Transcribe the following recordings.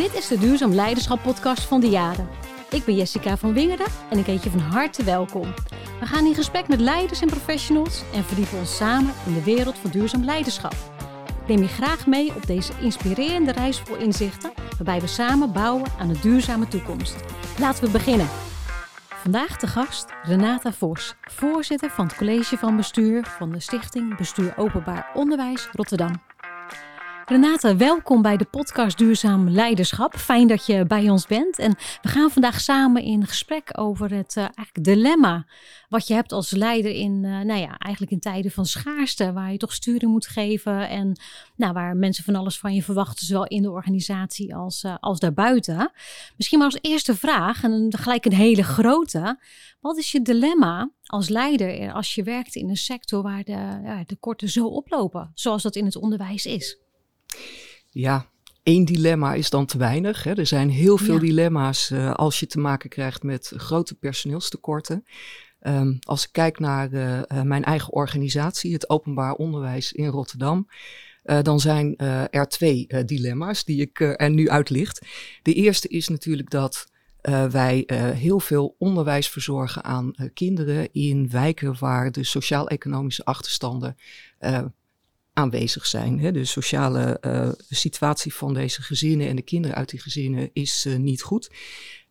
Dit is de Duurzaam Leiderschap podcast van de Jaren. Ik ben Jessica van Wingerden en ik heet je van harte welkom. We gaan in gesprek met leiders en professionals en verdiepen ons samen in de wereld van duurzaam leiderschap. Neem je graag mee op deze inspirerende reis vol inzichten, waarbij we samen bouwen aan een duurzame toekomst. Laten we beginnen. Vandaag de gast Renata Vos, voorzitter van het college van bestuur van de Stichting Bestuur Openbaar Onderwijs Rotterdam. Renate, welkom bij de podcast Duurzaam Leiderschap. Fijn dat je bij ons bent. En we gaan vandaag samen in gesprek over het uh, eigenlijk dilemma wat je hebt als leider in, uh, nou ja, eigenlijk in tijden van schaarste, waar je toch sturing moet geven en nou, waar mensen van alles van je verwachten, zowel in de organisatie als, uh, als daarbuiten. Misschien maar als eerste vraag, en gelijk een hele grote. Wat is je dilemma als leider als je werkt in een sector waar de, ja, de korten zo oplopen, zoals dat in het onderwijs is? Ja, één dilemma is dan te weinig. Hè. Er zijn heel veel dilemma's uh, als je te maken krijgt met grote personeelstekorten. Um, als ik kijk naar uh, mijn eigen organisatie, het openbaar onderwijs in Rotterdam, uh, dan zijn er twee dilemma's die ik er nu uitlicht. De eerste is natuurlijk dat wij heel veel onderwijs verzorgen aan kinderen in wijken waar de sociaal-economische achterstanden aanwezig zijn. De sociale uh, situatie van deze gezinnen en de kinderen uit die gezinnen is uh, niet goed.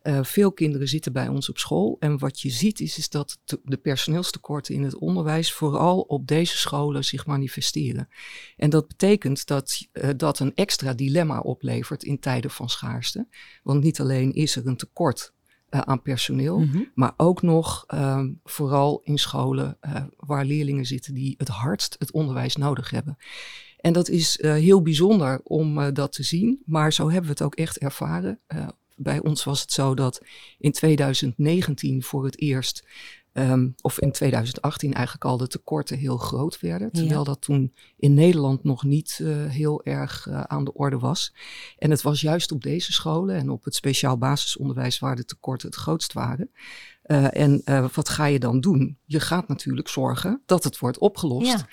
Uh, veel kinderen zitten bij ons op school. En wat je ziet is, is dat de personeelstekorten in het onderwijs vooral op deze scholen zich manifesteren. En dat betekent dat dat een extra dilemma oplevert in tijden van schaarste. Want niet alleen is er een tekort uh, aan personeel, mm -hmm. maar ook nog uh, vooral in scholen uh, waar leerlingen zitten die het hardst het onderwijs nodig hebben. En dat is uh, heel bijzonder om dat te zien, maar zo hebben we het ook echt ervaren. bij ons was het zo dat in 2019 voor het eerst Um, of in 2018 eigenlijk al de tekorten heel groot werden. Terwijl ja. dat toen in Nederland nog niet uh, heel erg uh, aan de orde was. En het was juist op deze scholen en op het speciaal basisonderwijs waar de tekorten het grootst waren. Uh, en wat ga je dan doen? Je gaat natuurlijk zorgen dat het wordt opgelost.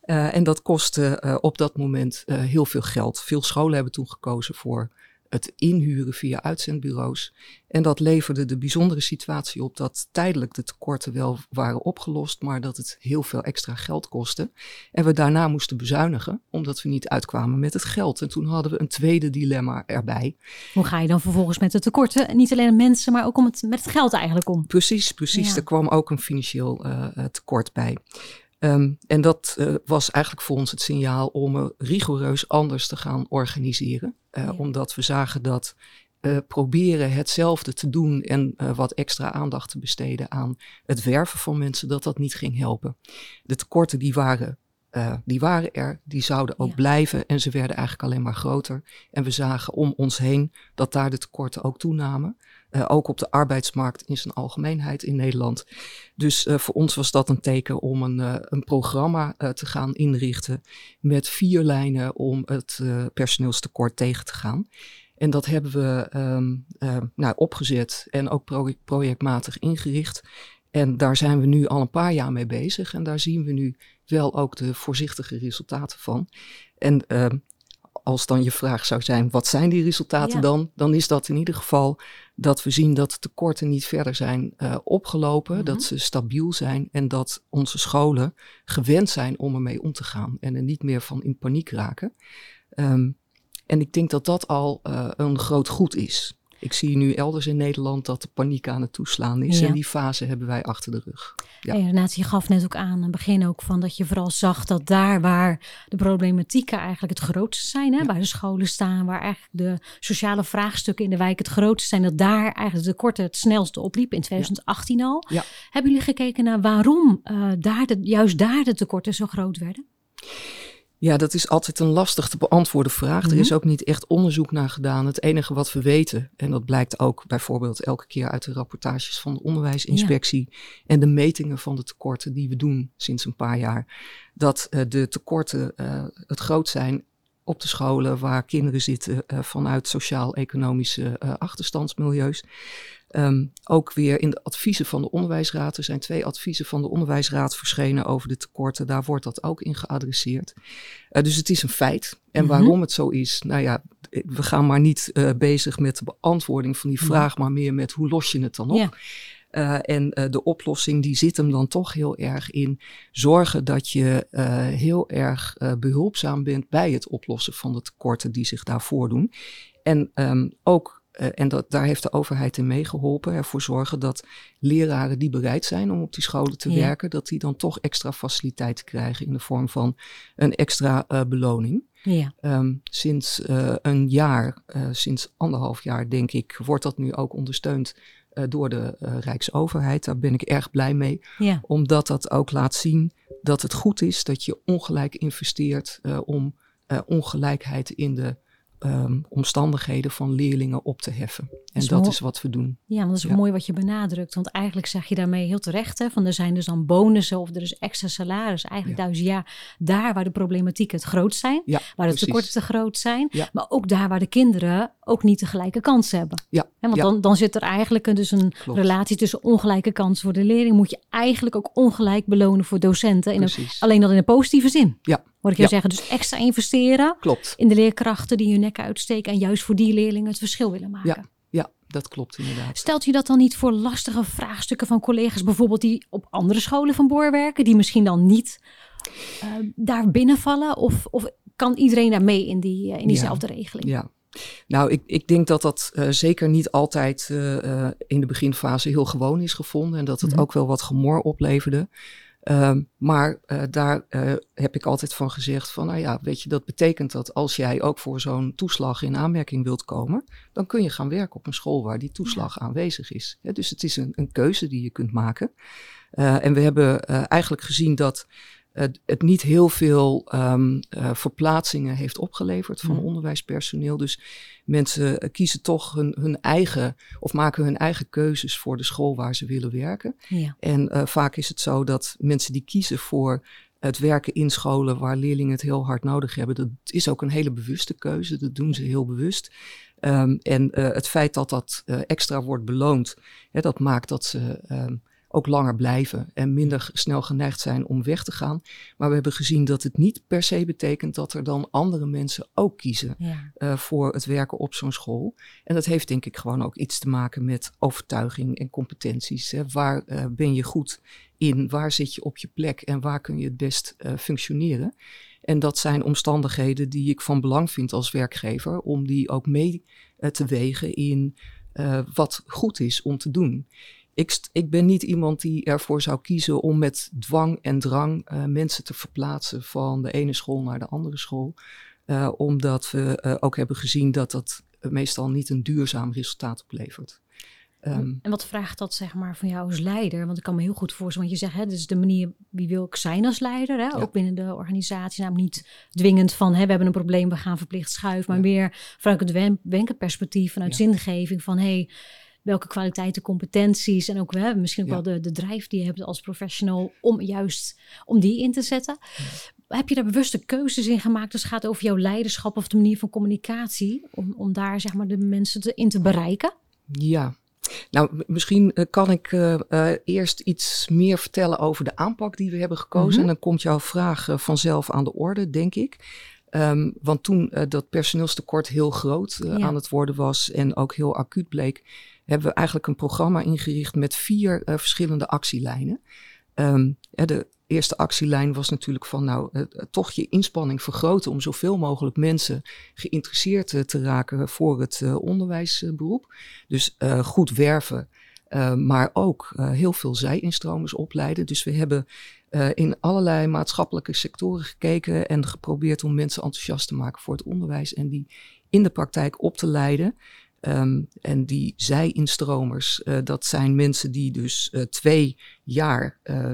Ja. en dat kostte op dat moment heel veel geld. Veel scholen hebben toen gekozen voor het inhuren via uitzendbureaus. En dat leverde de bijzondere situatie op dat tijdelijk de tekorten wel waren opgelost, maar dat het heel veel extra geld kostte. En we daarna moesten bezuinigen, omdat we niet uitkwamen met het geld. En toen hadden we een tweede dilemma erbij. Hoe ga je dan vervolgens met de tekorten? Niet alleen mensen, maar ook om het, met het geld eigenlijk om. Precies, precies. Ja. Er kwam ook een financieel uh, tekort bij. Um, en dat uh, was eigenlijk voor ons het signaal om uh, rigoureus anders te gaan organiseren. Uh, ja. Omdat we zagen dat proberen hetzelfde te doen en wat extra aandacht te besteden aan het werven van mensen, dat dat niet ging helpen. De tekorten die waren uh, die waren er, die zouden ook ja. blijven en ze werden eigenlijk alleen maar groter. En we zagen om ons heen dat daar de tekorten ook toenamen. Uh, ook op de arbeidsmarkt in zijn algemeenheid in Nederland. Dus uh, voor ons was dat een teken om een, een programma te gaan inrichten met vier lijnen om het personeelstekort tegen te gaan. En dat hebben we um, nou, opgezet en ook pro projectmatig ingericht. En daar zijn we nu al een paar jaar mee bezig. En daar zien we nu wel ook de voorzichtige resultaten van. En uh, als dan je vraag zou zijn, wat zijn die resultaten ja. dan? Dan is dat in ieder geval dat we zien dat de tekorten niet verder zijn uh, opgelopen, mm -hmm. dat ze stabiel zijn en dat onze scholen gewend zijn om ermee om te gaan en er niet meer van in paniek raken. Um, en ik denk dat dat al uh, een groot goed is. Ik zie nu elders in Nederland dat de paniek aan het toeslaan is. Ja. En die fase hebben wij achter de rug. Ja. Hey, Renate, je gaf net ook aan, aan het begin ook van dat je vooral zag dat daar waar de problematieken eigenlijk het grootste zijn, hè, ja. waar de scholen staan, waar eigenlijk de sociale vraagstukken in de wijk het grootste zijn, dat daar eigenlijk de korte het snelste opliep in 2018 ja. al. Hebben jullie gekeken naar waarom uh, daar de, juist daar de tekorten zo groot werden? Ja, dat is altijd een lastig te beantwoorden vraag. Er is ook niet echt onderzoek naar gedaan. Het enige wat we weten, en dat blijkt ook bijvoorbeeld elke keer uit de rapportages van de onderwijsinspectie ja. en de metingen van de tekorten die we doen sinds een paar jaar, dat uh, de tekorten uh, het groot zijn op de scholen waar kinderen zitten uh, vanuit sociaal-economische achterstandsmilieus. Ehm, ook weer in de adviezen van de onderwijsraad. Er zijn twee adviezen van de onderwijsraad verschenen over de tekorten. Daar wordt dat ook in geadresseerd. Uh, dus het is een feit. En mhm. waarom het zo is, nou ja, we gaan maar niet uh, bezig met de beantwoording van die vraag, maar meer met hoe los je het dan op. Ja. Uh, en uh, de oplossing die zit hem dan toch heel erg in zorgen dat je uh, heel erg behulpzaam bent bij het oplossen van de tekorten die zich daar voordoen. En um, ook uh, en dat, daar heeft de overheid in meegeholpen. Ervoor zorgen dat leraren die bereid zijn om op die scholen te ja. werken, dat die dan toch extra faciliteiten krijgen in de vorm van een extra uh, beloning. Ja. Um, sinds uh, een jaar, sinds anderhalf jaar denk ik, wordt dat nu ook ondersteund door de Rijksoverheid. Daar ben ik erg blij mee. Ja. Omdat dat ook laat zien dat het goed is dat je ongelijk investeert om ongelijkheid in de um, omstandigheden van leerlingen op te heffen. En dat is wat we doen. Ja, dat is mooi wat je benadrukt. Want eigenlijk zeg je daarmee heel terecht, hè, van er zijn dus dan bonussen of er is extra salaris. Eigenlijk ja. dus ja, daar waar de problematiek het groot zijn, ja, waar de tekorten te groot zijn, maar ook daar waar de kinderen ook niet de gelijke kans hebben. Ja. Hè, want Dan, dan zit er eigenlijk een, dus een relatie tussen ongelijke kansen voor de leerling. Moet je eigenlijk ook ongelijk belonen voor docenten. In een, alleen dat in een positieve zin. Ja, Hoor ik je zeggen. Dus extra investeren klopt. in de leerkrachten die hun nek uitsteken en juist voor die leerlingen het verschil willen maken. Ja, ja dat klopt inderdaad. Stelt u dat dan niet voor lastige vraagstukken van collega's, bijvoorbeeld die op andere scholen van Boor werken, die misschien dan niet uh, daar binnenvallen? Of, of kan iedereen daar mee in, die, uh, in diezelfde ja. regeling? Ja, nou, ik, ik denk dat dat uh, zeker niet altijd uh, in de beginfase heel gewoon is gevonden en dat het mm -hmm. ook wel wat gemor opleverde. Um, maar uh, daar uh, heb ik altijd van gezegd van, nou ja, weet je, dat betekent dat als jij ook voor zo'n toeslag in aanmerking wilt komen, dan kun je gaan werken op een school waar die toeslag ja. aanwezig is. Ja, dus het is een, een, keuze die je kunt maken. Uh, en we hebben eigenlijk gezien dat het, het niet heel veel um, uh, verplaatsingen heeft opgeleverd van mm. onderwijspersoneel. Dus mensen kiezen toch hun, hun, eigen of maken hun eigen keuzes voor de school waar ze willen werken. Ja. En uh, vaak is het zo dat mensen die kiezen voor het werken in scholen waar leerlingen het heel hard nodig hebben, dat is ook een hele bewuste keuze. Dat doen ze heel bewust. Um, en uh, het feit dat dat extra wordt beloond, hè, dat maakt dat ze um, ook langer blijven en minder snel geneigd zijn om weg te gaan. Maar we hebben gezien dat het niet per se betekent dat er dan andere mensen ook kiezen ja. uh, voor het werken op zo'n school. En dat heeft denk ik gewoon ook iets te maken met overtuiging en competenties. Hè. Waar uh, ben je goed in? Waar zit je op je plek en waar kun je het best uh, functioneren? En dat zijn omstandigheden die ik van belang vind als werkgever, om die ook mee te wegen in wat goed is om te doen. Ik, ik, ben niet iemand die ervoor zou kiezen om met dwang en drang uh, mensen te verplaatsen van de ene school naar de andere school. Uh, omdat we uh, ook hebben gezien dat dat meestal niet een duurzaam resultaat oplevert. Um, en wat vraagt dat zeg maar van jou als leider? Want ik kan me heel goed voorstellen, want je zegt, hè, dit is de manier wie wil ik zijn als leider, hè? Ja. ook binnen de organisatie. Namelijk niet dwingend van, hè, we hebben een probleem, we gaan verplicht schuiven, maar ja. meer vanuit het wenkenperspectief, vanuit ja. zingeving van, hey, welke kwaliteiten, competenties en ook hè, misschien ook ja. wel de, de drijf die je hebt als professional om juist om die in te zetten. Ja. Heb je daar bewuste keuzes in gemaakt als het gaat over jouw leiderschap of de manier van communicatie om, om daar zeg maar de mensen te, in te bereiken? Ja, nou, misschien uh, kan ik uh, uh, eerst iets meer vertellen over de aanpak die we hebben gekozen. Mm -hmm. En dan komt jouw vraag vanzelf aan de orde, denk ik. Um, want toen dat personeelstekort heel groot ja. aan het worden was en ook heel acuut bleek, hebben we eigenlijk een programma ingericht met vier uh, verschillende actielijnen. Um, de eerste actielijn was natuurlijk van nou uh, toch je inspanning vergroten om zoveel mogelijk mensen geïnteresseerd te raken voor het onderwijsberoep. Dus goed werven, maar ook heel veel zij-instromers opleiden. Dus we hebben in allerlei maatschappelijke sectoren gekeken en geprobeerd om mensen enthousiast te maken voor het onderwijs en die in de praktijk op te leiden. Um, en die zij-instromers, uh, dat zijn mensen die dus uh, twee jaar uh,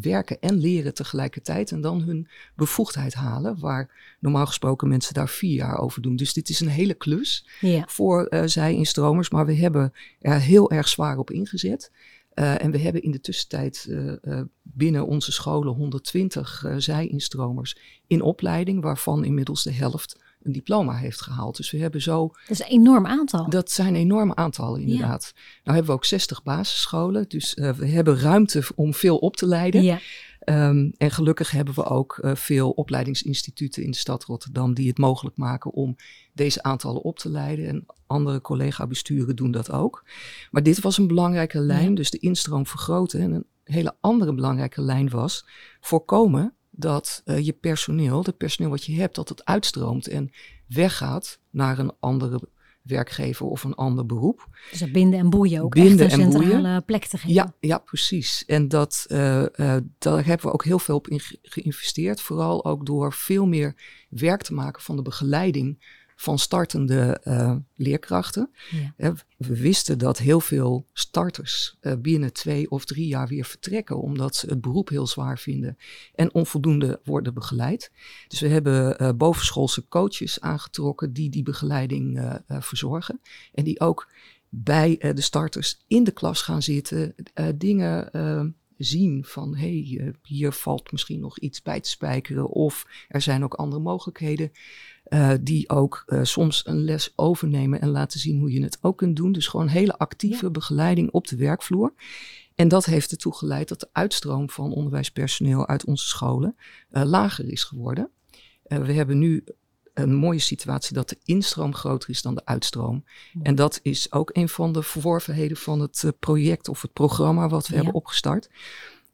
werken en leren tegelijkertijd en dan hun bevoegdheid halen, waar normaal gesproken mensen daar vier jaar over doen. Dus dit is een hele klus ja. voor zij-instromers, maar we hebben er heel erg zwaar op ingezet. en we hebben in de tussentijd binnen onze scholen 120 zij-instromers in opleiding, waarvan inmiddels de helft een diploma heeft gehaald. Dus we hebben zo. Dat is een enorm aantal. Dat zijn enorme aantallen, inderdaad. Nou hebben we ook 60 basisscholen. Dus we hebben ruimte om veel op te leiden. Ja. Um, en gelukkig hebben we ook uh, veel opleidingsinstituten in de stad Rotterdam die het mogelijk maken om deze aantallen op te leiden. En andere collega-besturen doen dat ook. Maar dit was een belangrijke lijn, dus de instroom vergroten. En een hele andere belangrijke lijn was voorkomen dat uh, je personeel, het personeel wat je hebt, dat het uitstroomt en weggaat naar een andere werkgever of een ander beroep. Dus dat binden en boeien ook binden echt een en centrale boeien. plek te geven. Ja, ja precies. En dat, uh, uh, daar hebben we ook heel veel op in geïnvesteerd. Vooral ook door veel meer werk te maken van de begeleiding van startende uh, leerkrachten. Ja. We wisten dat heel veel starters uh, binnen twee of drie jaar weer vertrekken, omdat ze het beroep heel zwaar vinden en onvoldoende worden begeleid. Dus we hebben uh, bovenschoolse coaches aangetrokken die die begeleiding verzorgen en die ook bij de starters in de klas gaan zitten, dingen zien van hé, hey, hier valt misschien nog iets bij te spijkeren of er zijn ook andere mogelijkheden. Uh, die ook uh, soms een les overnemen en laten zien hoe je het ook kunt doen. Dus gewoon hele actieve begeleiding op de werkvloer. En dat heeft ertoe geleid dat de uitstroom van onderwijspersoneel uit onze scholen uh, lager is geworden. we hebben nu een mooie situatie dat de instroom groter is dan de uitstroom. En dat is ook een van de verworvenheden van het project of het programma wat we hebben opgestart.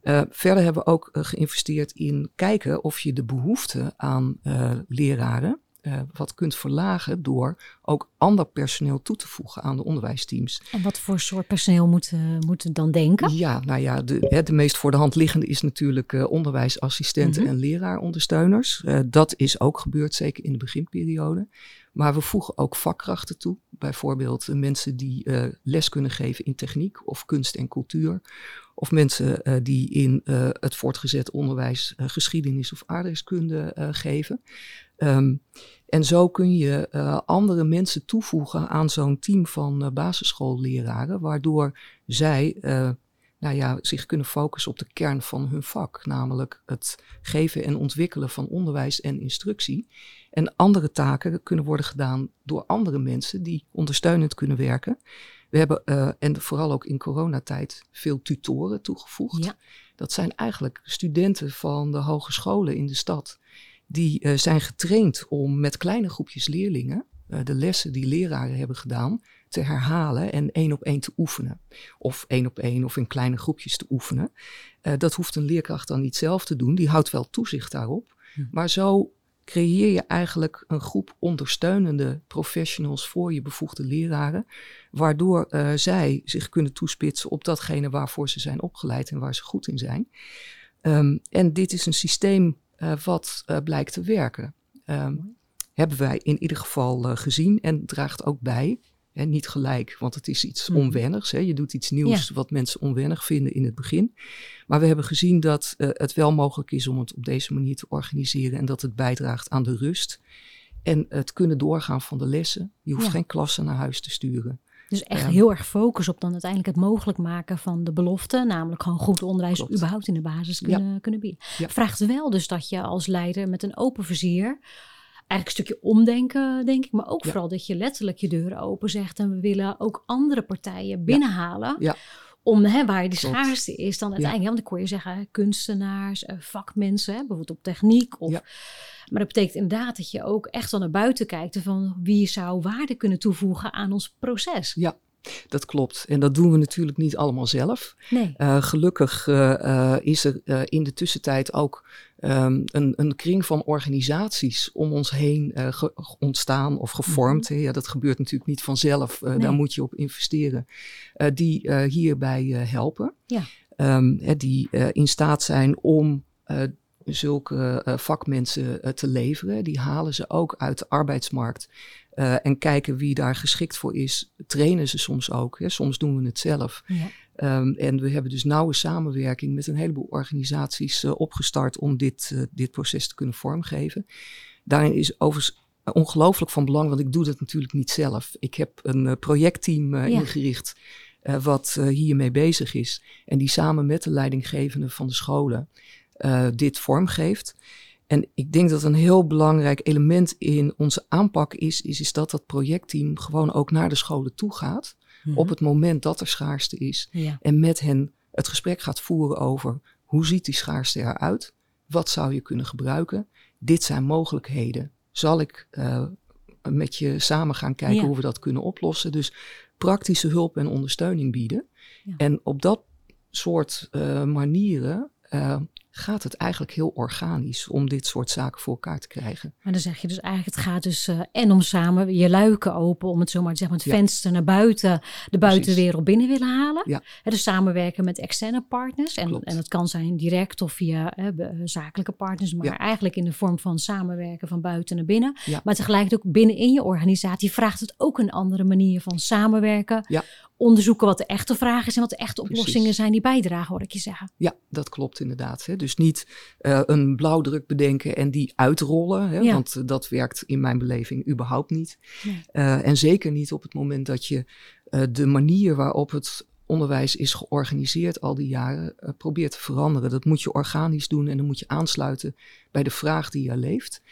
Uh, verder hebben we ook uh, geïnvesteerd in kijken of je de behoefte aan uh, leraren uh, wat kunt verlagen door ook ander personeel toe te voegen aan de onderwijsteams. En wat voor soort personeel moeten moet dan denken? Ja, nou ja, de, hè, de meest voor de hand liggende is natuurlijk uh, onderwijsassistenten mm -hmm. en leraarondersteuners. Uh, dat is ook gebeurd, zeker in de beginperiode. Maar we voegen ook vakkrachten toe. Bijvoorbeeld mensen die les kunnen geven in techniek of kunst en cultuur. Of mensen die in het voortgezet onderwijs geschiedenis of aardrijkskunde geven. Um, en zo kun je uh, andere mensen toevoegen aan zo'n team van uh, basisschoolleraren, waardoor zij uh, nou ja, zich kunnen focussen op de kern van hun vak, namelijk het geven en ontwikkelen van onderwijs en instructie. En andere taken kunnen worden gedaan door andere mensen die ondersteunend kunnen werken. We hebben, en vooral ook in coronatijd, veel tutoren toegevoegd. Ja. Dat zijn eigenlijk studenten van de hogescholen in de stad die uh, zijn getraind om met kleine groepjes leerlingen uh, de lessen die leraren hebben gedaan te herhalen en één op één te oefenen. Of één op één of in kleine groepjes te oefenen. Uh, dat hoeft een leerkracht dan niet zelf te doen, die houdt wel toezicht daarop. Hm. Maar zo creëer je eigenlijk een groep ondersteunende professionals voor je bevoegde leraren, waardoor uh, zij zich kunnen toespitsen op datgene waarvoor ze zijn opgeleid en waar ze goed in zijn. Um, en dit is een systeem wat uh, blijkt te werken. Um, hebben wij in ieder geval uh, gezien en draagt ook bij. Hè, niet gelijk, want het is iets mm. onwennigs. Hè. Je doet iets nieuws ja. wat mensen onwennig vinden in het begin. Maar we hebben gezien dat het wel mogelijk is om het op deze manier te organiseren en dat het bijdraagt aan de rust. En het kunnen doorgaan van de lessen. Je hoeft ja. geen klassen naar huis te sturen. Dus echt heel erg focus op dan uiteindelijk het mogelijk maken van de belofte. Namelijk gewoon goed onderwijs Klopt. überhaupt in de basis kunnen, ja. kunnen bieden. Ja. Vraagt wel dus dat je als leider met een open vizier eigenlijk een stukje omdenken, denk ik. Maar ook ja. vooral dat je letterlijk je deuren open zegt. En we willen ook andere partijen binnenhalen. Ja. Om hè, waar de schaarste is dan uiteindelijk. Ja. Want dan kon je zeggen kunstenaars, eh, vakmensen, hè, bijvoorbeeld op techniek. Of, Maar dat betekent inderdaad dat je ook echt wel naar buiten kijkt. Van wie zou waarde kunnen toevoegen aan ons proces. Ja, dat klopt. En dat doen we natuurlijk niet allemaal zelf. Nee. Uh, gelukkig uh, uh, is er in de tussentijd ook um, een, een, kring van organisaties om ons heen ontstaan of gevormd. Mm -hmm. Ja, dat gebeurt natuurlijk niet vanzelf. Nee. Daar moet je op investeren. die hierbij helpen. Ja. Um, die in staat zijn om zulke uh, vakmensen uh, te leveren. Die halen ze ook uit de arbeidsmarkt. Uh, en kijken wie daar geschikt voor is, trainen ze soms ook. Hè. Soms doen we het zelf. Ja. Um, en we hebben dus nauwe samenwerking met een heleboel organisaties opgestart om dit, dit proces te kunnen vormgeven. Daarin is overigens ongelooflijk van belang, want ik doe dat natuurlijk niet zelf. Ik heb een projectteam ja. ingericht wat hiermee bezig is. En die samen met de leidinggevende van de scholen uh, dit vormgeeft. En ik denk dat een heel belangrijk element in onze aanpak is, is, is dat dat projectteam gewoon ook naar de scholen toe gaat. Mhm. Op het moment dat er schaarste is. Ja. En met hen het gesprek gaat voeren over hoe ziet die schaarste eruit? Wat zou je kunnen gebruiken? Dit zijn mogelijkheden. Zal ik uh, met je samen gaan kijken Ja. hoe we dat kunnen oplossen? Dus praktische hulp en ondersteuning bieden. Ja. En op dat soort uh, manieren uh, gaat het eigenlijk heel organisch om dit soort zaken voor elkaar te krijgen. Maar dan zeg je dus eigenlijk, het gaat dus uh, en om samen je luiken open, om het zomaar te zeggen, het Ja. venster naar buiten, de buitenwereld binnen willen halen. Ja. Dus samenwerken met externe partners. En, Klopt. en dat kan zijn direct of via be- zakelijke partners, maar Ja. eigenlijk in de vorm van samenwerken van buiten naar binnen. Maar tegelijkertijd ook binnenin je organisatie vraagt het ook een andere manier van samenwerken. Ja. Onderzoeken wat de echte vraag is en wat de echte Precies. oplossingen zijn die bijdragen, hoor ik je zeggen. Ja, dat klopt inderdaad. Hè. Dus niet uh, een blauwdruk bedenken en die uitrollen. Hè, Ja. Want uh, dat werkt in mijn beleving überhaupt niet. Nee. Uh, en zeker niet op het moment dat je uh, de manier waarop het onderwijs is georganiseerd al die jaren uh, probeert te veranderen. Dat moet je organisch doen en dan moet je aansluiten bij de vraag die er leeft.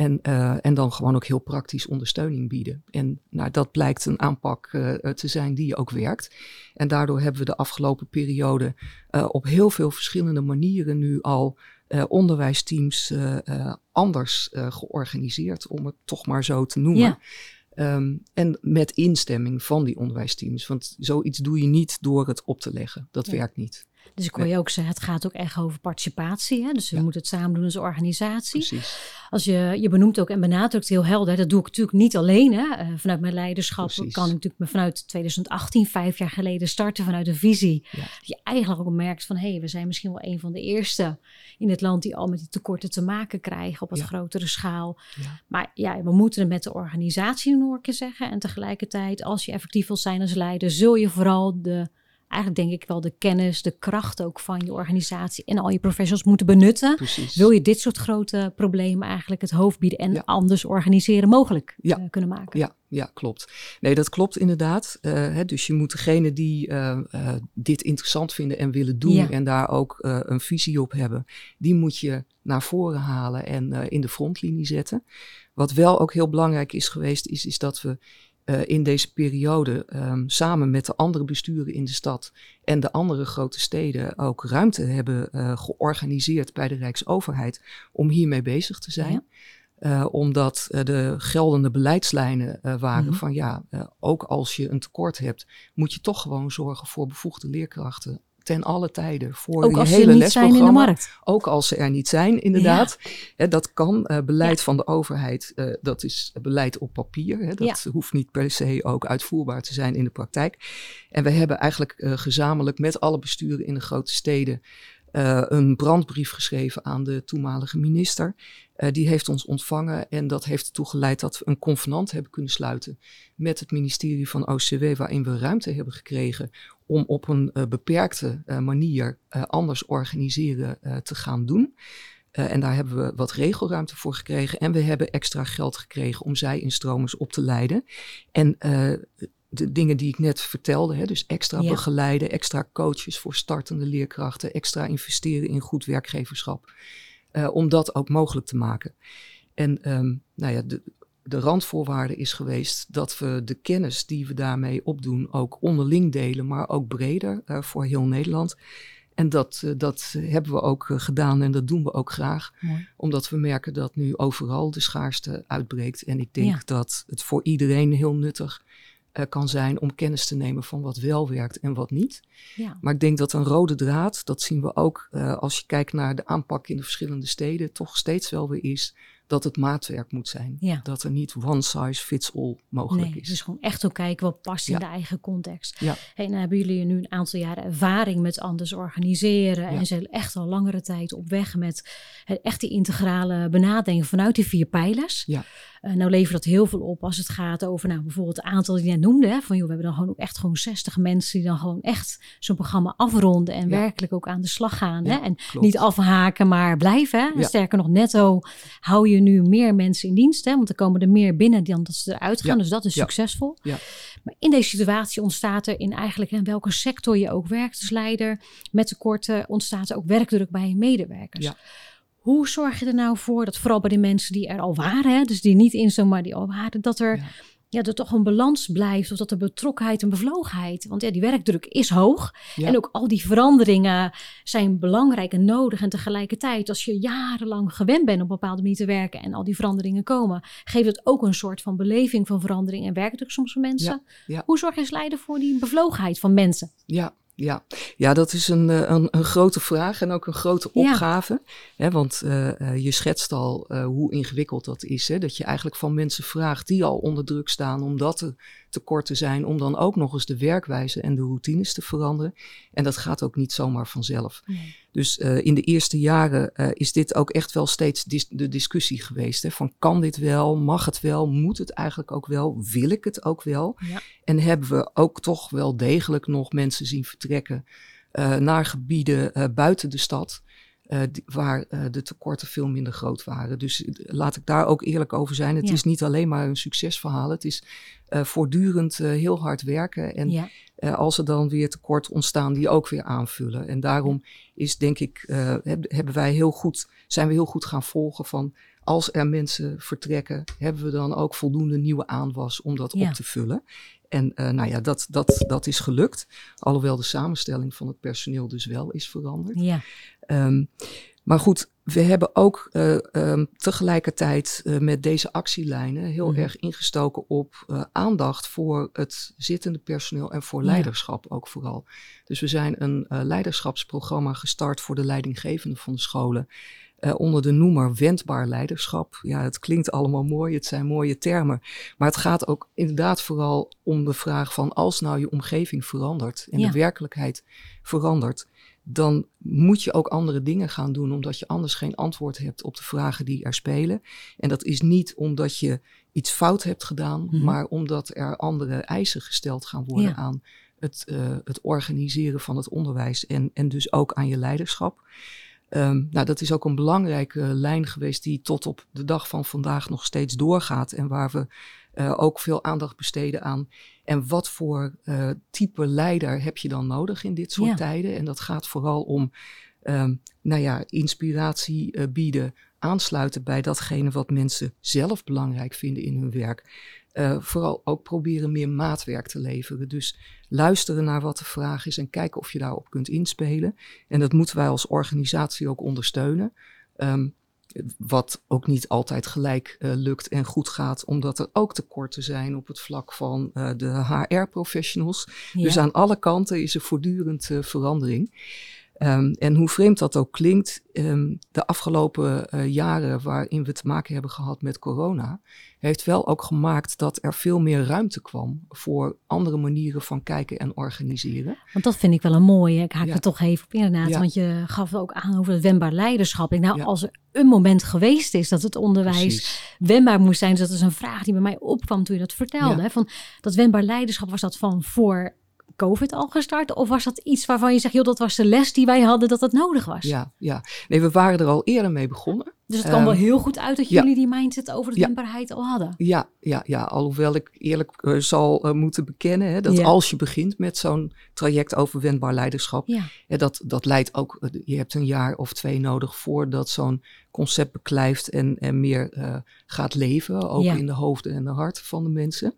En, uh, en dan gewoon ook heel praktisch ondersteuning bieden. En nou, dat blijkt een aanpak uh, te zijn die ook werkt. En daardoor hebben we de afgelopen periode uh, op heel veel verschillende manieren nu al onderwijsteams anders georganiseerd, om het toch maar zo te noemen. Ja. Um, en met instemming van die onderwijsteams. Want zoiets doe je niet door het op te leggen. Dat Ja. werkt niet. Dus ik hoor je ook zeggen, het gaat ook echt over participatie. Hè? Dus we Ja. moeten het samen doen als organisatie. Precies. Als je, je benoemt ook en benadrukt heel helder, dat doe ik natuurlijk niet alleen. Hè? Uh, vanuit mijn leiderschap Precies. kan ik natuurlijk me vanuit 2018, vijf jaar geleden, starten vanuit een visie. Ja. Dat je eigenlijk ook merkt van, hé, hey, we zijn misschien wel een van de eerste in het land die al met die tekorten te maken krijgen op wat Ja. grotere schaal. Ja. Maar ja, we moeten het met de organisatie doen, hoor ik je zeggen. En tegelijkertijd, als je effectief wil zijn als leider, zul je vooral de eigenlijk denk ik wel de kennis, de kracht ook van je organisatie en al je professionals moeten benutten. Precies. Wil je dit soort grote problemen eigenlijk het hoofd bieden en Ja. anders organiseren mogelijk Ja. uh, kunnen maken? Ja, ja, klopt. Nee, dat klopt inderdaad. Uh, hè, dus je moet degene die uh, uh, dit interessant vinden en willen doen Ja. en daar ook een visie op hebben, die moet je naar voren halen en in de frontlinie zetten. Wat wel ook heel belangrijk is geweest, is, is dat we uh, in deze periode um, samen met de andere besturen in de stad en de andere grote steden ook ruimte hebben uh, georganiseerd bij de Rijksoverheid om hiermee bezig te zijn. Ja. Uh, omdat uh, de geldende beleidslijnen uh, waren Mhm. van ja, ook als je een tekort hebt, moet je toch gewoon zorgen voor bevoegde leerkrachten ten alle tijden voor Ook je als ze hele niet zijn in de lesprogramma. markt. Ook als ze er niet zijn, inderdaad. Hè, dat kan. eh, beleid van de overheid, eh, dat is beleid op papier. Hè, dat hoeft niet per se ook uitvoerbaar te zijn in de praktijk. En we hebben eigenlijk eh, gezamenlijk met alle besturen in de grote steden eh, een brandbrief geschreven aan de toenmalige minister. Eh, die heeft ons ontvangen en dat heeft ertoe geleid dat we een convenant hebben kunnen sluiten met het ministerie van OCW, waarin we ruimte hebben gekregen om op een uh, beperkte manier anders organiseren te gaan doen. En daar hebben we wat regelruimte voor gekregen. En we hebben extra geld gekregen om zij-instromers op te leiden. En de dingen die ik net vertelde, hè, dus extra Ja. begeleiden, extra coaches voor startende leerkrachten, extra investeren in goed werkgeverschap. Uh, om dat ook mogelijk te maken. En um, nou ja, de, de randvoorwaarde is geweest dat we de kennis die we daarmee opdoen ook onderling delen, maar ook breder uh, voor heel Nederland. En dat, uh, dat hebben we ook gedaan en dat doen we ook graag. Mooi. Omdat we merken dat nu overal de schaarste uitbreekt. En ik denk Ja. dat het voor iedereen heel nuttig uh, kan zijn om kennis te nemen van wat wel werkt en wat niet. Ja. Maar ik denk dat een rode draad, dat zien we ook uh, als je kijkt naar de aanpak in de verschillende steden, toch steeds wel weer is dat het maatwerk moet zijn. Ja. Dat er niet one size fits all mogelijk Nee, is. dus gewoon echt ook kijken wat past in de eigen context. Ja. Hey, en dan hebben jullie nu een aantal jaren ervaring met anders organiseren. En zijn echt al langere tijd op weg met het echt die integrale benadering vanuit die vier pijlers. Ja. Uh, nou levert dat heel veel op als het gaat over nou, bijvoorbeeld het aantal die je net noemde. Hè, van joh, we hebben dan gewoon ook echt gewoon 60 mensen die dan gewoon echt zo'n programma afronden en Ja. werkelijk ook aan de slag gaan. Hè? En klopt. niet afhaken, maar blijven. Hè? Sterker nog, netto hou je nu meer mensen in dienst. Hè? Want er komen er meer binnen dan dat ze eruit gaan. Ja. Dus dat is Ja. succesvol. Ja. Maar in deze situatie ontstaat er in eigenlijk in welke sector je ook werkt als leider met tekorten, ontstaat er ook werkdruk bij je medewerkers. Hoe zorg je er nou voor dat vooral bij de mensen die er al waren, hè, dus die niet in maar die al waren, dat er, ja. er toch een balans blijft of dat er betrokkenheid en bevlogenheid, want ja, die werkdruk is hoog en ook al die veranderingen zijn belangrijk en nodig en tegelijkertijd als je jarenlang gewend bent op een bepaalde manier te werken en al die veranderingen komen, geeft het ook een soort van beleving van verandering en werkdruk soms voor mensen. Hoe zorg je als leider voor die bevlogenheid van mensen? Ja, ja. ja, dat is een, eh, een, een, grote vraag en ook een grote opgave. Hè, want uh, je schetst al uh, hoe ingewikkeld dat is. Hè, dat je eigenlijk van mensen vraagt die al onder druk staan omdat er tekorten zijn, om dan ook nog eens de werkwijze en de routines te veranderen. En dat gaat ook niet zomaar vanzelf. Nee. Dus uh, in de eerste jaren uh, is dit ook echt wel steeds dis de discussie geweest. Hè, van kan dit wel, mag het wel, moet het eigenlijk ook wel, wil ik het ook wel? Ja. En hebben we ook toch wel degelijk nog mensen zien vertrekken uh, naar gebieden buiten de stad. Uh, waar uh, de tekorten veel minder groot waren. Dus laat ik daar ook eerlijk over zijn. Het ja. is niet alleen maar een succesverhaal. Het is voortdurend heel hard werken. En ja. als er dan weer tekort ontstaan, die ook weer aanvullen. En daarom is denk ik, heb, hebben wij heel goed, zijn we heel goed gaan volgen van als er mensen vertrekken, hebben we dan ook voldoende nieuwe aanwas om dat ja. op te vullen. En uh, nou ja, dat, dat, dat is gelukt. Alhoewel de samenstelling van het personeel dus wel is veranderd. Ja. Um, maar goed, we hebben ook uh, um, tegelijkertijd uh, met deze actielijnen heel mm -hmm. erg ingestoken op uh, aandacht voor het zittende personeel en voor leiderschap ook vooral. Dus we zijn een leiderschapsprogramma gestart voor de leidinggevenden van de scholen. Onder de noemer wendbaar leiderschap. Ja, het klinkt allemaal mooi, het zijn mooie termen. Maar het gaat ook inderdaad vooral om de vraag van als nou je omgeving verandert en ja. de werkelijkheid verandert, dan moet je ook andere dingen gaan doen, omdat je anders geen antwoord hebt op de vragen die er spelen. En dat is niet omdat je iets fout hebt gedaan, -hmm. maar omdat er andere eisen gesteld gaan worden ja. aan het, uh, het organiseren van het onderwijs en, en dus ook aan je leiderschap. Um, nou, dat is ook een belangrijke lijn geweest die tot op de dag van vandaag nog steeds doorgaat en waar we uh, ook veel aandacht besteden aan. En wat voor uh, type leider heb je dan nodig in dit soort ja. tijden? En dat gaat vooral om, um, nou ja, inspiratie uh, bieden, aansluiten bij datgene wat mensen zelf belangrijk vinden in hun werk. Vooral ook proberen meer maatwerk te leveren. Dus luisteren naar wat de vraag is en kijken of je daarop kunt inspelen. En dat moeten wij als organisatie ook ondersteunen. Um, wat ook niet altijd gelijk uh, lukt en goed gaat, omdat er ook tekorten zijn op het vlak van uh, de HR-professionals. Ja. Dus aan alle kanten is er voortdurend uh, verandering. Um, en hoe vreemd dat ook klinkt, um, de afgelopen uh, jaren waarin we te maken hebben gehad met corona, heeft wel ook gemaakt dat er veel meer ruimte kwam voor andere manieren van kijken en organiseren. Want dat vind ik wel een mooie. Ik haak ja. er toch even op inderdaad, ja. want je gaf ook aan over het wendbaar leiderschap. Ik, nou, ja. als er een moment geweest is dat het onderwijs Precies. wendbaar moest zijn, dus dat is een vraag die bij mij opkwam toen je dat vertelde. Hè, van dat wendbaar leiderschap was dat van voor COVID al gestart? Of was dat iets waarvan je zegt, joh, dat was de les die wij hadden dat dat nodig was? Ja, ja. Nee, we waren er al eerder mee begonnen. Dus het kwam um, wel heel goed uit dat jullie ja. die mindset over de ja. wendbaarheid al hadden. Ja, ja, ja. alhoewel ik eerlijk uh, zal uh, moeten bekennen hè, dat ja. als je begint met zo'n traject over wendbaar leiderschap, ja. dat, dat leidt ook, uh, je hebt een jaar of twee nodig voordat zo'n concept beklijft en, en meer gaat leven, ook in de hoofden en de harten van de mensen.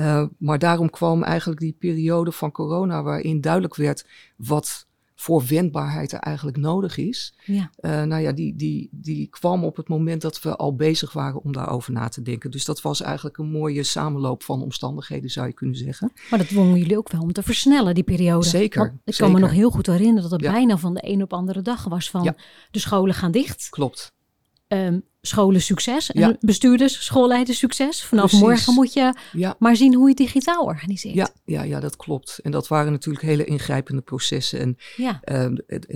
Uh, maar daarom kwam eigenlijk die periode van corona waarin duidelijk werd wat voor wendbaarheid er eigenlijk nodig is. Ja. Uh, nou ja, die, die, die kwam op het moment dat we al bezig waren om daarover na te denken. Dus dat was eigenlijk een mooie samenloop van omstandigheden, zou je kunnen zeggen. Maar dat dwongen jullie ook wel om te versnellen, die periode. Zeker. Want ik zeker. kan me nog heel goed herinneren dat het ja. bijna van de een op andere dag was van ja. de scholen gaan dicht. Klopt. Um, scholen succes en ja. bestuurders, schoolleiders succes. Vanaf Precies. morgen moet je ja. maar zien hoe je digitaal organiseert. Ja, ja, ja, dat klopt. En dat waren natuurlijk hele ingrijpende processen. En ja. uh,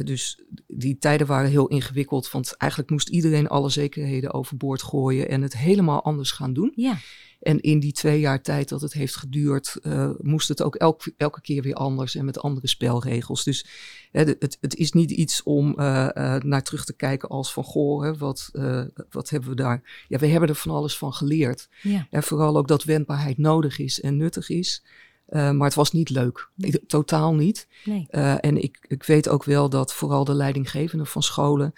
dus die tijden waren heel ingewikkeld, want eigenlijk moest iedereen alle zekerheden overboord gooien en het helemaal anders gaan doen. Ja. En in die twee jaar tijd dat het heeft geduurd, uh, moest het ook elk, elke keer weer anders en met andere spelregels. Dus hè, het, het, is niet iets om uh, uh, naar terug te kijken als van goh, hè, wat, wat hebben we daar? Ja, we hebben er van alles van geleerd. Ja. En vooral ook dat wendbaarheid nodig is en nuttig is. Uh, maar het was niet leuk. Nee. Totaal niet. Nee. Uh, en ik, ik weet ook wel dat vooral de leidinggevenden van scholen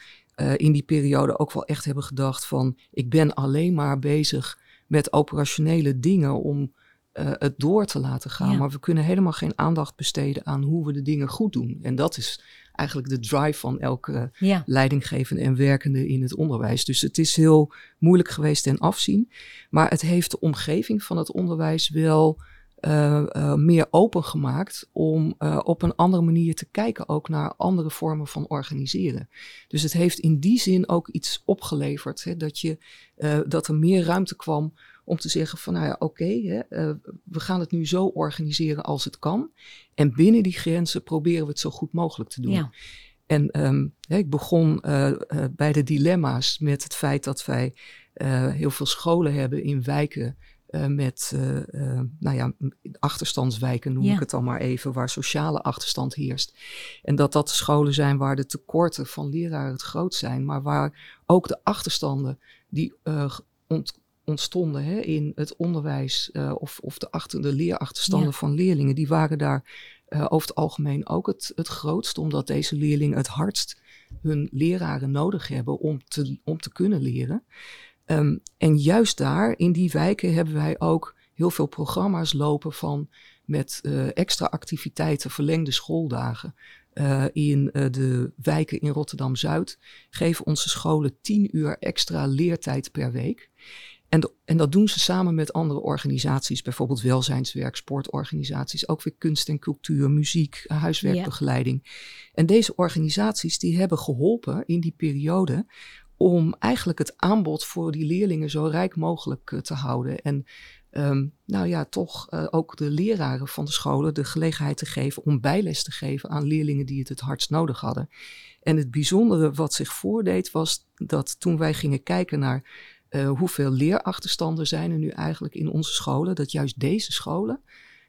in die periode ook wel echt hebben gedacht van ik ben alleen maar bezig met operationele dingen om uh, het door te laten gaan. Maar we kunnen helemaal geen aandacht besteden aan hoe we de dingen goed doen. En dat is eigenlijk de drive van elke ja. leidinggevende en werkende in het onderwijs. Dus het is heel moeilijk geweest ten afzien. Maar het heeft de omgeving van het onderwijs wel uh, uh, meer opengemaakt om uh, op een andere manier te kijken ook naar andere vormen van organiseren. Dus het heeft in die zin ook iets opgeleverd, hè, dat, je, dat er meer ruimte kwam om te zeggen van nou ja, oké, okay, we gaan het nu zo organiseren als het kan. En binnen die grenzen proberen we het zo goed mogelijk te doen. Ja. En um, ik begon bij de dilemma's met het feit dat wij heel veel scholen hebben in wijken uh, met, uh, uh, nou ja, achterstandswijken noem ik het dan maar even, waar sociale achterstand heerst. En dat dat de scholen zijn waar de tekorten van leraren het groot zijn, maar waar ook de achterstanden die ont, ontstonden hè, in het onderwijs of, of de, achter, de leerachterstanden van leerlingen, die waren daar over het algemeen ook het, het grootst, omdat deze leerlingen het hardst hun leraren nodig hebben om te, om te kunnen leren. Um, en juist daar, in die wijken, hebben wij ook heel veel programma's lopen van met uh, extra activiteiten, verlengde schooldagen. Uh, in uh, de wijken in Rotterdam Zuid geven onze scholen tien uur extra leertijd per week. En, en, dat doen ze samen met andere organisaties, bijvoorbeeld welzijnswerk, sportorganisaties, ook weer kunst en cultuur, muziek, huiswerkbegeleiding. Ja. En deze organisaties die hebben geholpen in die periode om eigenlijk het aanbod voor die leerlingen zo rijk mogelijk uh, te houden. En um, nou ja, toch uh, ook de leraren van de scholen de gelegenheid te geven om bijles te geven aan leerlingen die het het hardst nodig hadden. En het bijzondere wat zich voordeed was dat toen wij gingen kijken naar uh, hoeveel leerachterstanden zijn er nu eigenlijk in onze scholen, dat juist deze scholen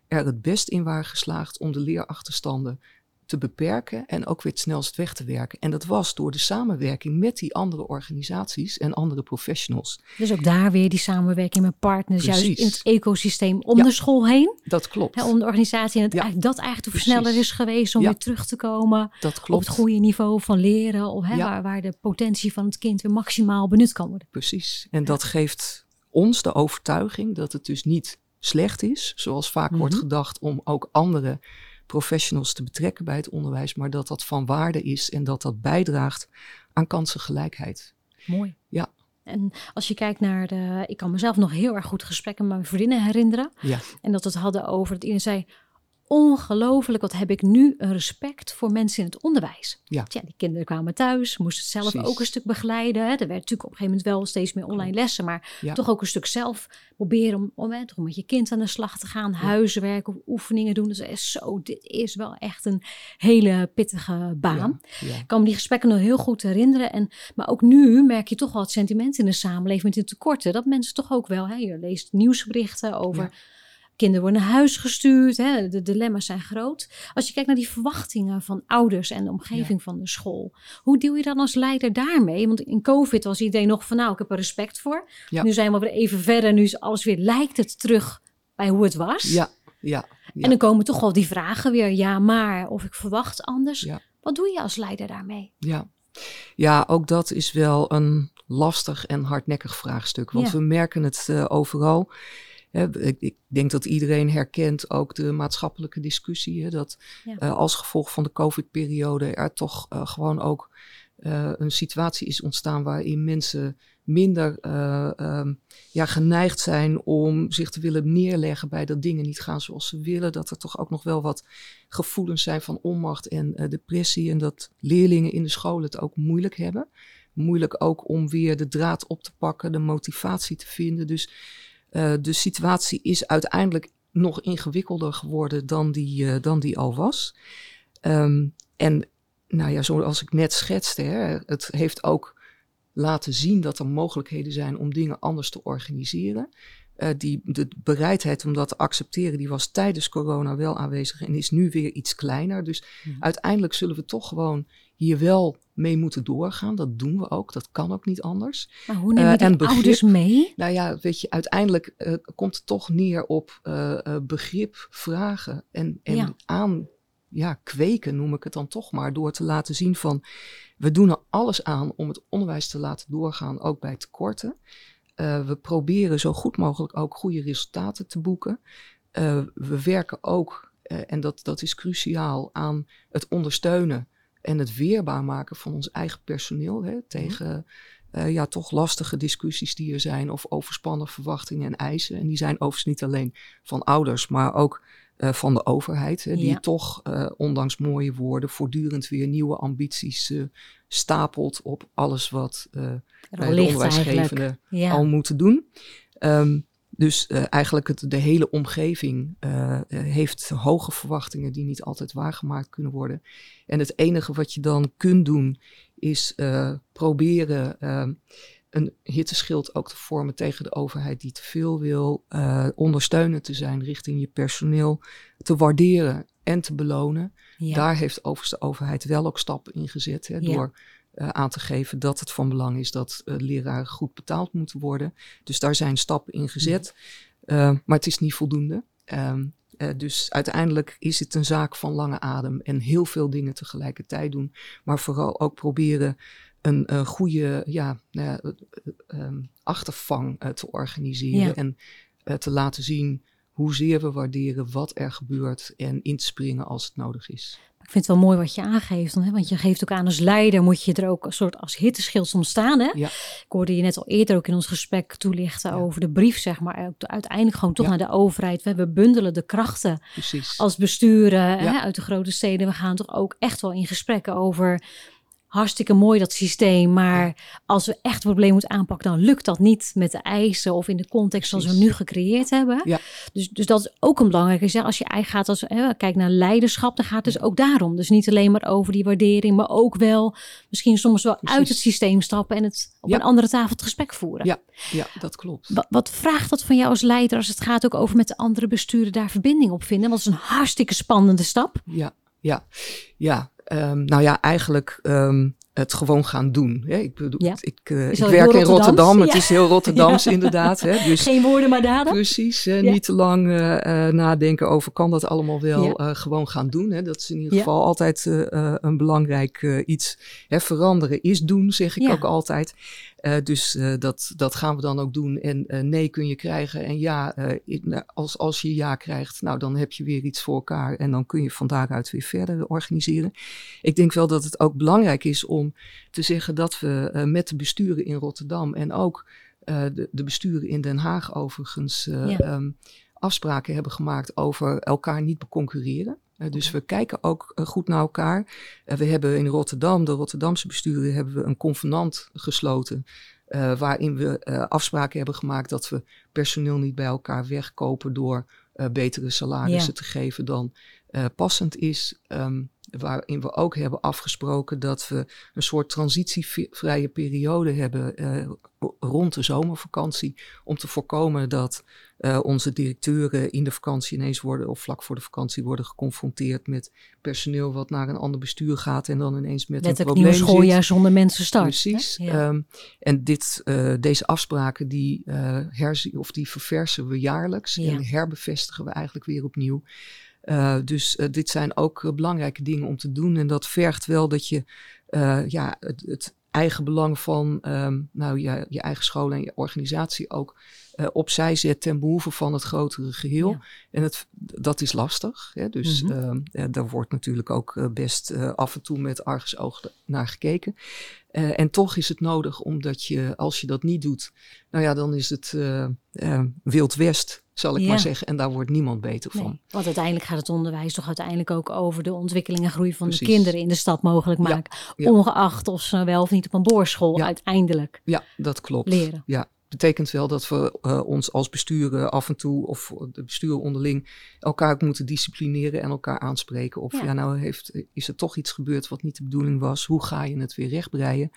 er het best in waren geslaagd om de leerachterstanden te beperken en ook weer het snelst weg te werken. En dat was door de samenwerking met die andere organisaties en andere professionals. Dus ook daar weer die samenwerking met partners, Precies. juist in het ecosysteem om ja, de school heen. Dat klopt. Hè, om de organisatie en het, ja. eigenlijk, dat eigenlijk de versneller is geweest om ja. weer terug te komen dat klopt. op het goede niveau van leren, of, hè, waar, waar de potentie van het kind weer maximaal benut kan worden. Precies. En dat geeft ons de overtuiging dat het dus niet slecht is, zoals vaak mm -hmm. wordt gedacht, om ook andere professionals te betrekken bij het onderwijs, maar dat dat van waarde is en dat dat bijdraagt aan kansengelijkheid. Mooi. Ja. En als je kijkt naar de. Ik kan mezelf nog heel erg goed gesprekken met mijn vriendinnen herinneren. Ja. En dat het hadden over. Het iedereen zei ongelooflijk wat heb ik nu een respect voor mensen in het onderwijs. Ja. Die kinderen kwamen thuis, moesten het zelf Precies. ook een stuk begeleiden. Er werd natuurlijk op een gegeven moment wel steeds meer online lessen, maar ja. toch ook een stuk zelf proberen om, om hè, toch met je kind aan de slag te gaan, ja. huiswerk of oefeningen doen. Dus is zo, dit is wel echt een hele pittige baan. Ja. Ik kan me die gesprekken nog heel goed herinneren. En, maar ook nu merk je toch wel het sentiment in de samenleving met de tekorten. Dat mensen toch ook wel, hè, je leest nieuwsberichten over Kinderen worden naar huis gestuurd. Hè? De dilemma's zijn groot. Als je kijkt naar die verwachtingen van ouders en de omgeving ja. van de school. Hoe deal je dan als leider daarmee? Want in COVID was iedereen nog van nou, ik heb er respect voor. Ja. Nu zijn we weer even verder. Nu is alles weer, lijkt het terug bij hoe het was. Ja, ja. ja. En dan komen toch wel die vragen weer. Ja, maar of ik verwacht anders. Wat doe je als leider daarmee? Ja. Ja, ook dat is wel een lastig en hardnekkig vraagstuk. Want we merken het uh, overal. Ik, ik, denk dat iedereen herkent ook de maatschappelijke discussie. Hè, dat ja. uh, als gevolg van de COVID-periode er toch uh, gewoon ook uh, een situatie is ontstaan waarin mensen minder um, ja, geneigd zijn om zich te willen neerleggen bij dat dingen niet gaan zoals ze willen. Dat er toch ook nog wel wat gevoelens zijn van onmacht en depressie. En dat leerlingen in de school het ook moeilijk hebben. Moeilijk ook om weer de draad op te pakken, de motivatie te vinden. Dus uh, de situatie is uiteindelijk nog ingewikkelder geworden dan die, uh, dan die al was. Um, en nou ja, zoals ik net schetste, hè, het heeft ook laten zien dat er mogelijkheden zijn om dingen anders te organiseren. Uh, die, de bereidheid om dat te accepteren, die was tijdens corona wel aanwezig en is nu weer iets kleiner. Dus mm. uiteindelijk zullen we toch gewoon hier wel mee moeten doorgaan. Dat doen we ook. Dat kan ook niet anders. Maar hoe neem je uh, begrip, ouders mee? Nou ja, weet je, uiteindelijk uh, komt het toch neer op uh, begrip, vragen en, en ja. aan, ja, kweken, noem ik het dan toch maar, door te laten zien van we doen er alles aan om het onderwijs te laten doorgaan, ook bij tekorten. Uh, we proberen zo goed mogelijk ook goede resultaten te boeken. Uh, we werken ook, uh, en dat, dat is cruciaal, aan het ondersteunen en het weerbaar maken van ons eigen personeel hè, tegen uh, ja, toch lastige discussies die er zijn of overspannen verwachtingen en eisen. En die zijn overigens niet alleen van ouders, maar ook uh, van de overheid. Hè, die ja. toch, uh, ondanks mooie woorden, voortdurend weer nieuwe ambities stapelt op alles wat bij de onderwijsgevende ja. al moeten doen. Um, dus uh, eigenlijk het, de hele omgeving uh, heeft hoge verwachtingen die niet altijd waargemaakt kunnen worden. En het enige wat je dan kunt doen is uh, proberen een hitteschild ook te vormen tegen de overheid die te veel wil, ondersteunend te zijn richting je personeel, te waarderen en te belonen. Ja. Daar heeft overigens de overheid wel ook stappen in gezet hè, ja. door uh, aan te geven dat het van belang is dat uh, leraren goed betaald moeten worden. Dus daar zijn stappen in gezet, uh, maar het is niet voldoende. Um, dus uiteindelijk is het een zaak van lange adem en heel veel dingen tegelijkertijd doen, maar vooral ook proberen een goede ja, um, achtervang te organiseren ja. en te laten zien hoezeer we waarderen wat er gebeurt en in te springen als het nodig is. Ik vind het wel mooi wat je aangeeft, hè? want je geeft ook aan als leider moet je er ook een soort als hitteschild soms staan. Hè? Ja. Ik hoorde je net al eerder ook in ons gesprek toelichten ja. over de brief, zeg maar. Uiteindelijk gewoon toch ja. naar de overheid. We bundelen de krachten Precies. als besturen hè, uit de grote steden. We gaan toch ook echt wel in gesprekken over hartstikke mooi dat systeem. Maar als we echt het probleem moeten aanpakken, dan lukt dat niet met de eisen of in de context zoals we nu gecreëerd hebben. Ja. Dus, dus dat is ook een belangrijke zeg. Als je eigenlijk gaat, als hè, kijk naar leiderschap, dan gaat het dus ook daarom. Dus niet alleen maar over die waardering, maar ook wel misschien soms wel Precies. uit het systeem stappen en het op ja. een andere tafel het gesprek voeren. Ja, ja dat klopt. Wat, wat vraagt dat van jou als leider als het gaat ook over met de andere besturen daar verbinding op vinden? Want het is een hartstikke spannende stap. Ja, ja, ja. Um, nou ja, eigenlijk um, het gewoon gaan doen. Hè? Ik, bedoel, ja. ik, uh, ik werk in Rotterdam. Ja. Het is heel Rotterdams ja. inderdaad. Hè? Dus, Geen woorden maar daden. Precies. Uh, niet te lang uh, nadenken over kan dat allemaal wel gewoon gaan doen. Hè? Dat is in ieder geval altijd een belangrijk iets. Hè? Veranderen is doen, zeg ik ook altijd. Uh, dus uh, dat, dat gaan we dan ook doen. En uh, nee kun je krijgen. En ja, als, als je ja krijgt, nou dan heb je weer iets voor elkaar. En dan kun je van daaruit weer verder organiseren. Ik denk wel dat het ook belangrijk is om te zeggen dat we met de besturen in Rotterdam en ook de, de, besturen in Den Haag overigens ja. um, afspraken hebben gemaakt over elkaar niet beconcurreren. Uh, dus we kijken ook uh, goed naar elkaar. Uh, we hebben in Rotterdam, de Rotterdamse besturen, hebben we een convenant gesloten. waarin we afspraken hebben gemaakt dat we personeel niet bij elkaar wegkopen door betere salarissen ja. te geven dan passend is. Um, waarin we ook hebben afgesproken dat we een soort transitievrije periode hebben uh, rond de zomervakantie. Om te voorkomen dat uh, onze directeuren in de vakantie ineens worden, of vlak voor de vakantie worden geconfronteerd met personeel wat naar een ander bestuur gaat en dan ineens met Let een probleem nieuw schooljaar zonder mensen start. Precies. Ja. Um, en dit, uh, deze afspraken die, herzie, of die verversen we jaarlijks ja. en herbevestigen we eigenlijk weer opnieuw. Uh, dus uh, dit zijn ook uh, belangrijke dingen om te doen. En dat vergt wel dat je ja, het, het, eigen belang van um, nou, je, je, eigen school en je organisatie ook opzij zet ten behoeve van het grotere geheel. Ja. En het, dat is lastig. Hè? Dus mm -hmm. daar wordt natuurlijk ook best af en toe met argusoog naar gekeken. En toch is het nodig, omdat je, als je dat niet doet, nou ja, dan is het Wild West, zal ik ja. maar zeggen. En daar wordt niemand beter van. Want uiteindelijk gaat het onderwijs toch uiteindelijk ook over de ontwikkeling en groei van Precies. de kinderen in de stad mogelijk maken. Ja, ja. Ongeacht of ze wel of niet op een boorschool uiteindelijk Ja, dat klopt. leren. Ja, betekent wel dat we uh, ons als besturen af en toe, of de besturen onderling, elkaar moeten disciplineren en elkaar aanspreken. Of ja, ja nou heeft, is er toch iets gebeurd wat niet de bedoeling was? Hoe ga je het weer rechtbreien?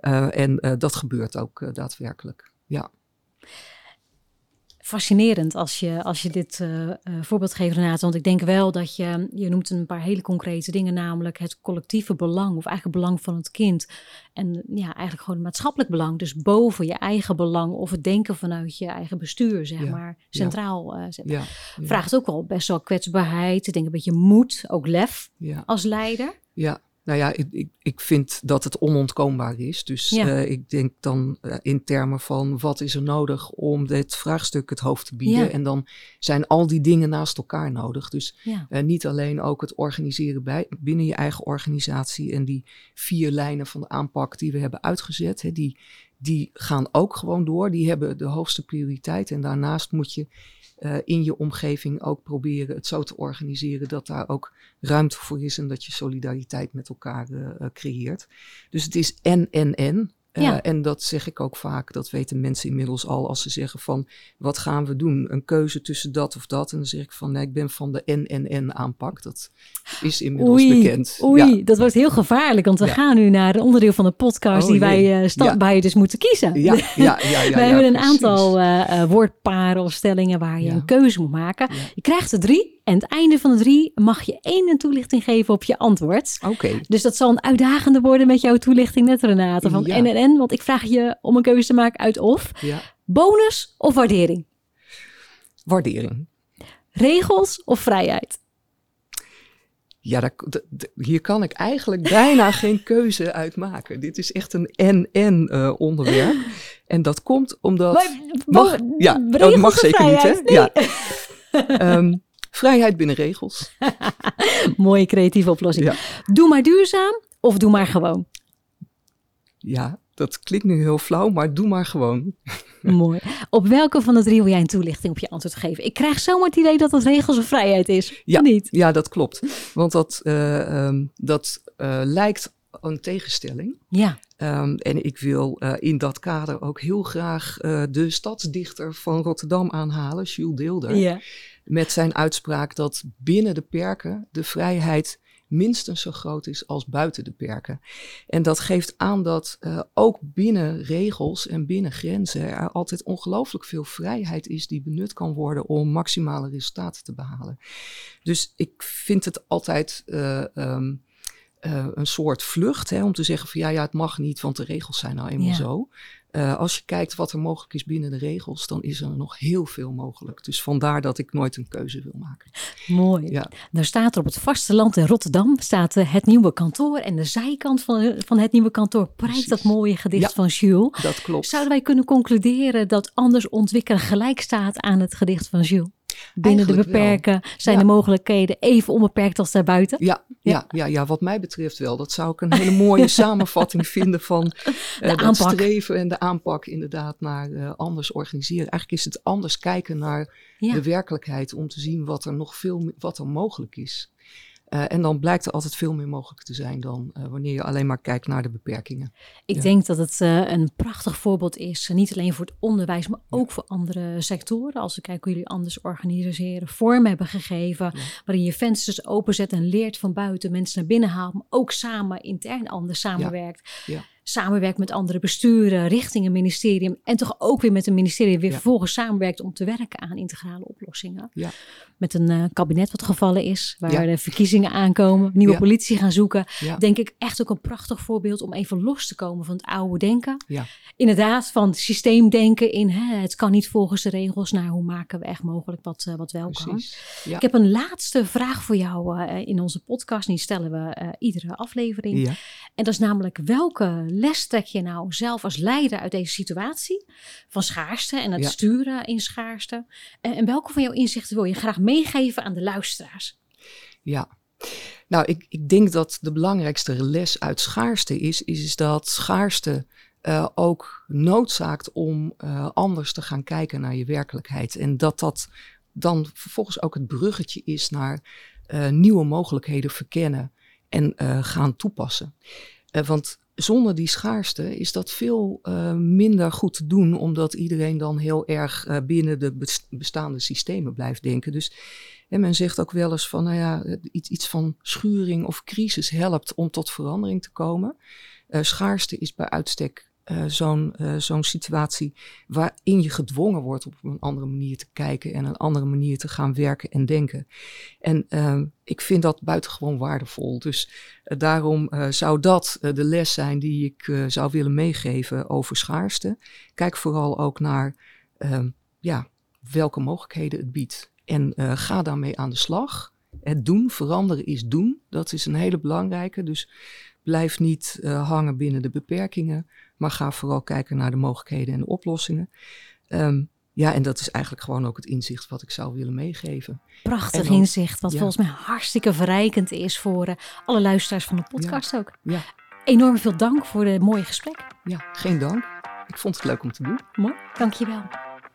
Uh, en uh, dat gebeurt ook daadwerkelijk. Ja. Fascinerend als je, als je dit uh, voorbeeld geeft, Renate. Want ik denk wel dat je, je noemt een paar hele concrete dingen, namelijk het collectieve belang, of eigenlijk belang van het kind. En ja, eigenlijk gewoon het maatschappelijk belang. Dus boven je eigen belang of het denken vanuit je eigen bestuur, zeg maar, centraal uh, zetten. Ja, Vraagt ook wel best wel kwetsbaarheid. Ik denk een beetje moed, ook lef als leider. Ja, nou ja, ik, ik, ik vind dat het onontkoombaar is. Dus uh, ik denk dan uh, in termen van wat is er nodig om dit vraagstuk het hoofd te bieden. Ja. En dan zijn al die dingen naast elkaar nodig. Dus ja. uh, niet alleen ook het organiseren bij, binnen je eigen organisatie en die vier lijnen van de aanpak die we hebben uitgezet. Hè, die, die gaan ook gewoon door. Die hebben de hoogste prioriteit. En daarnaast moet je uh, in je omgeving ook proberen het zo te organiseren dat daar ook ruimte voor is en dat je solidariteit met elkaar uh, creëert. Dus het is en, en, en. Ja. en dat zeg ik ook vaak, dat weten mensen inmiddels al als ze zeggen van wat gaan we doen? Een keuze tussen dat of dat. En dan zeg ik van nee, ik ben van de en aanpak. Dat is inmiddels oei, bekend. Oei, dat wordt heel gevaarlijk, want we gaan nu naar een onderdeel van de podcast oh, die wij uh, stand bij je dus moeten kiezen. Ja, ja, ja. ja, we hebben een aantal uh, woordparen of stellingen waar je een keuze moet maken. Je krijgt er drie. En het einde van de drie mag je één een toelichting geven op je antwoord. Oké. Dus dat zal een uitdagende worden met jouw toelichting net Renate. Van ja. En want ik vraag je om een keuze te maken uit of. Ja. Bonus of waardering? Waardering. Regels of vrijheid? Ja, dat, hier kan ik eigenlijk bijna geen keuze uit maken. Dit is echt een en-en uh, onderwerp. En dat komt omdat... Maar, mag, ja, dat mag zeker niet, hè? Nee. Ja. um, Vrijheid binnen regels. Mooie creatieve oplossing. Doe maar duurzaam of doe maar gewoon. Ja, dat klinkt nu heel flauw, maar doe maar gewoon. Mooi. Op welke van de drie wil jij een toelichting op je antwoord geven? Ik krijg zomaar het idee dat het regels of vrijheid is. Ja, niet? ja dat klopt. Want dat, uh, um, dat uh, lijkt een tegenstelling. Ja. Um, en ik wil uh, in dat kader ook heel graag de stadsdichter van Rotterdam aanhalen, Jules Deelder. Ja met zijn uitspraak dat binnen de perken de vrijheid minstens zo groot is als buiten de perken. En dat geeft aan dat uh, ook binnen regels en binnen grenzen er altijd ongelooflijk veel vrijheid is die benut kan worden om maximale resultaten te behalen. Dus ik vind het altijd uh, um, uh, een soort vlucht hè, om te zeggen van ja, ja, het mag niet, want de regels zijn nou eenmaal ja. zo. Uh, als je kijkt wat er mogelijk is binnen de regels, dan is er nog heel veel mogelijk. Dus vandaar dat ik nooit een keuze wil maken. Mooi. Ja. Daar staat er op het vasteland in Rotterdam staat uh, het nieuwe kantoor. En de zijkant van, van het nieuwe kantoor prijkt dat mooie gedicht ja, van Jules. Dat klopt. Zouden wij kunnen concluderen dat anders ontwikkelen gelijk staat aan het gedicht van Jules? Binnen Eigenlijk de beperken wel. zijn ja. de mogelijkheden even onbeperkt als daarbuiten? Ja, ja. Ja, ja, ja, wat mij betreft wel. Dat zou ik een hele mooie samenvatting vinden van uh, dat aanpak. streven en de aanpak inderdaad naar uh, anders organiseren. Eigenlijk is het anders kijken naar de werkelijkheid om te zien wat er nog veel wat er mogelijk is. Uh, en dan blijkt er altijd veel meer mogelijk te zijn dan uh, wanneer je alleen maar kijkt naar de beperkingen. Ik ja. denk dat het uh, een prachtig voorbeeld is, niet alleen voor het onderwijs, maar ook ja. voor andere sectoren. Als we kijken hoe jullie anders organiseren, vorm hebben gegeven, ja. waarin je vensters openzet en leert van buiten mensen naar binnen haalt, maar ook samen intern anders samenwerkt. Ja samenwerkt met andere besturen richting een ministerium en toch ook weer met een ministerie weer ja. vervolgens samenwerkt om te werken aan integrale oplossingen. Ja. Met een uh, kabinet wat gevallen is, waar ja. de verkiezingen aankomen, nieuwe politie gaan zoeken. Denk ik echt ook een prachtig voorbeeld om even los te komen van het oude denken. Inderdaad, van systeemdenken in hè, het kan niet volgens de regels, naar hoe maken we echt mogelijk wat, uh, wat wel Precies. kan. Ik heb een laatste vraag voor jou uh, in onze podcast, die stellen we iedere aflevering. En dat is namelijk welke les trek je nou zelf als leider uit deze situatie van schaarste en het ja. sturen in schaarste? En, en, welke van jouw inzichten wil je graag meegeven aan de luisteraars? Ja, nou, ik, ik denk dat de belangrijkste les uit schaarste is, is dat schaarste uh, ook noodzaakt om uh, anders te gaan kijken naar je werkelijkheid. En dat dat dan vervolgens ook het bruggetje is naar uh, nieuwe mogelijkheden verkennen en gaan toepassen. want zonder die schaarste is dat veel uh, minder goed te doen, omdat iedereen dan heel erg uh, binnen de bestaande systemen blijft denken. Dus en men zegt ook wel eens van, nou ja, iets, iets van schuring of crisis helpt om tot verandering te komen. Uh, schaarste is bij uitstek zo'n uh, zo'n situatie waarin je gedwongen wordt op een andere manier te kijken en een andere manier te gaan werken en denken. En uh, ik vind dat buitengewoon waardevol. Dus daarom zou dat de les zijn die ik zou willen meegeven over schaarste. Kijk vooral ook naar ehm, ja, welke mogelijkheden het biedt. En ga daarmee aan de slag. Het doen, veranderen is doen. Dat is een hele belangrijke. Dus blijf niet hangen binnen de beperkingen, maar ga vooral kijken naar de mogelijkheden en de oplossingen. Um, ja, en dat is eigenlijk gewoon ook het inzicht wat ik zou willen meegeven. Prachtig inzicht, wat volgens mij hartstikke verrijkend is voor uh, alle luisteraars van de podcast ja. ook. Ja. Enorm veel dank voor het mooie gesprek. Ja, geen dank. Ik vond het leuk om te doen. Mooi, dankjewel.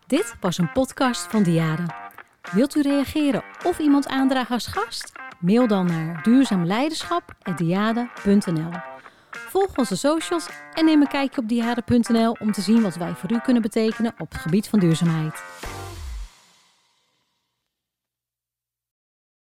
Dit was een podcast van Diade. Wilt u reageren of iemand aandragen als gast? Mail dan naar duurzaamleiderschap.diade.nl. Volg onze socials en neem een kijkje op diade.nl om te zien wat wij voor u kunnen betekenen op het gebied van duurzaamheid.